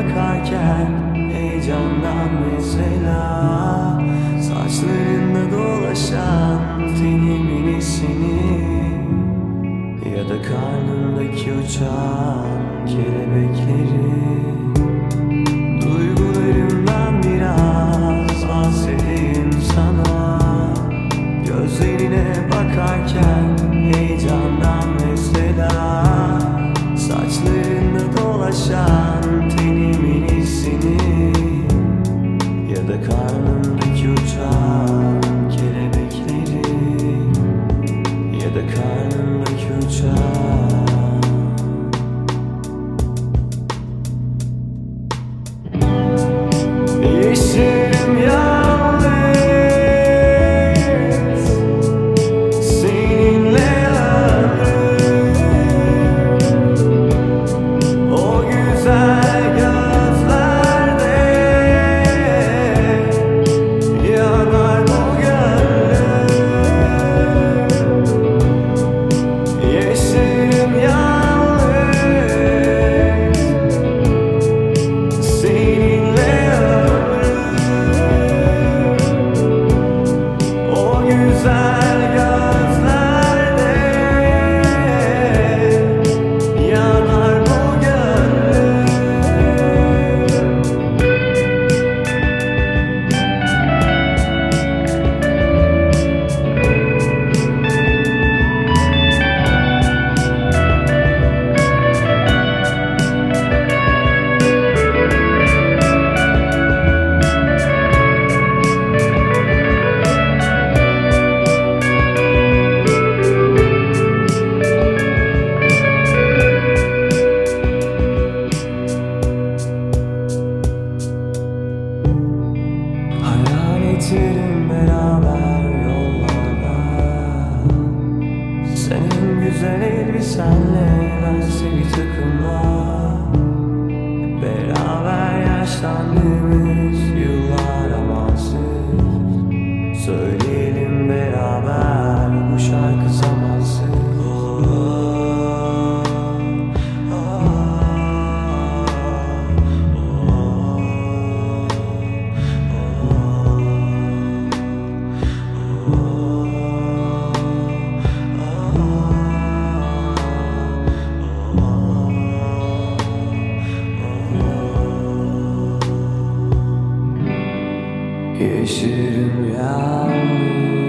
bakarken Heyecandan mesela Saçlarında dolaşan Tenimin isini Ya da karnımdaki uçan Kelebekleri Ya da Ederim beraber yollarda. Senin güzel elbisenle bense bir takımla. Beraber yaşlandığımız Yeşerim yalnız.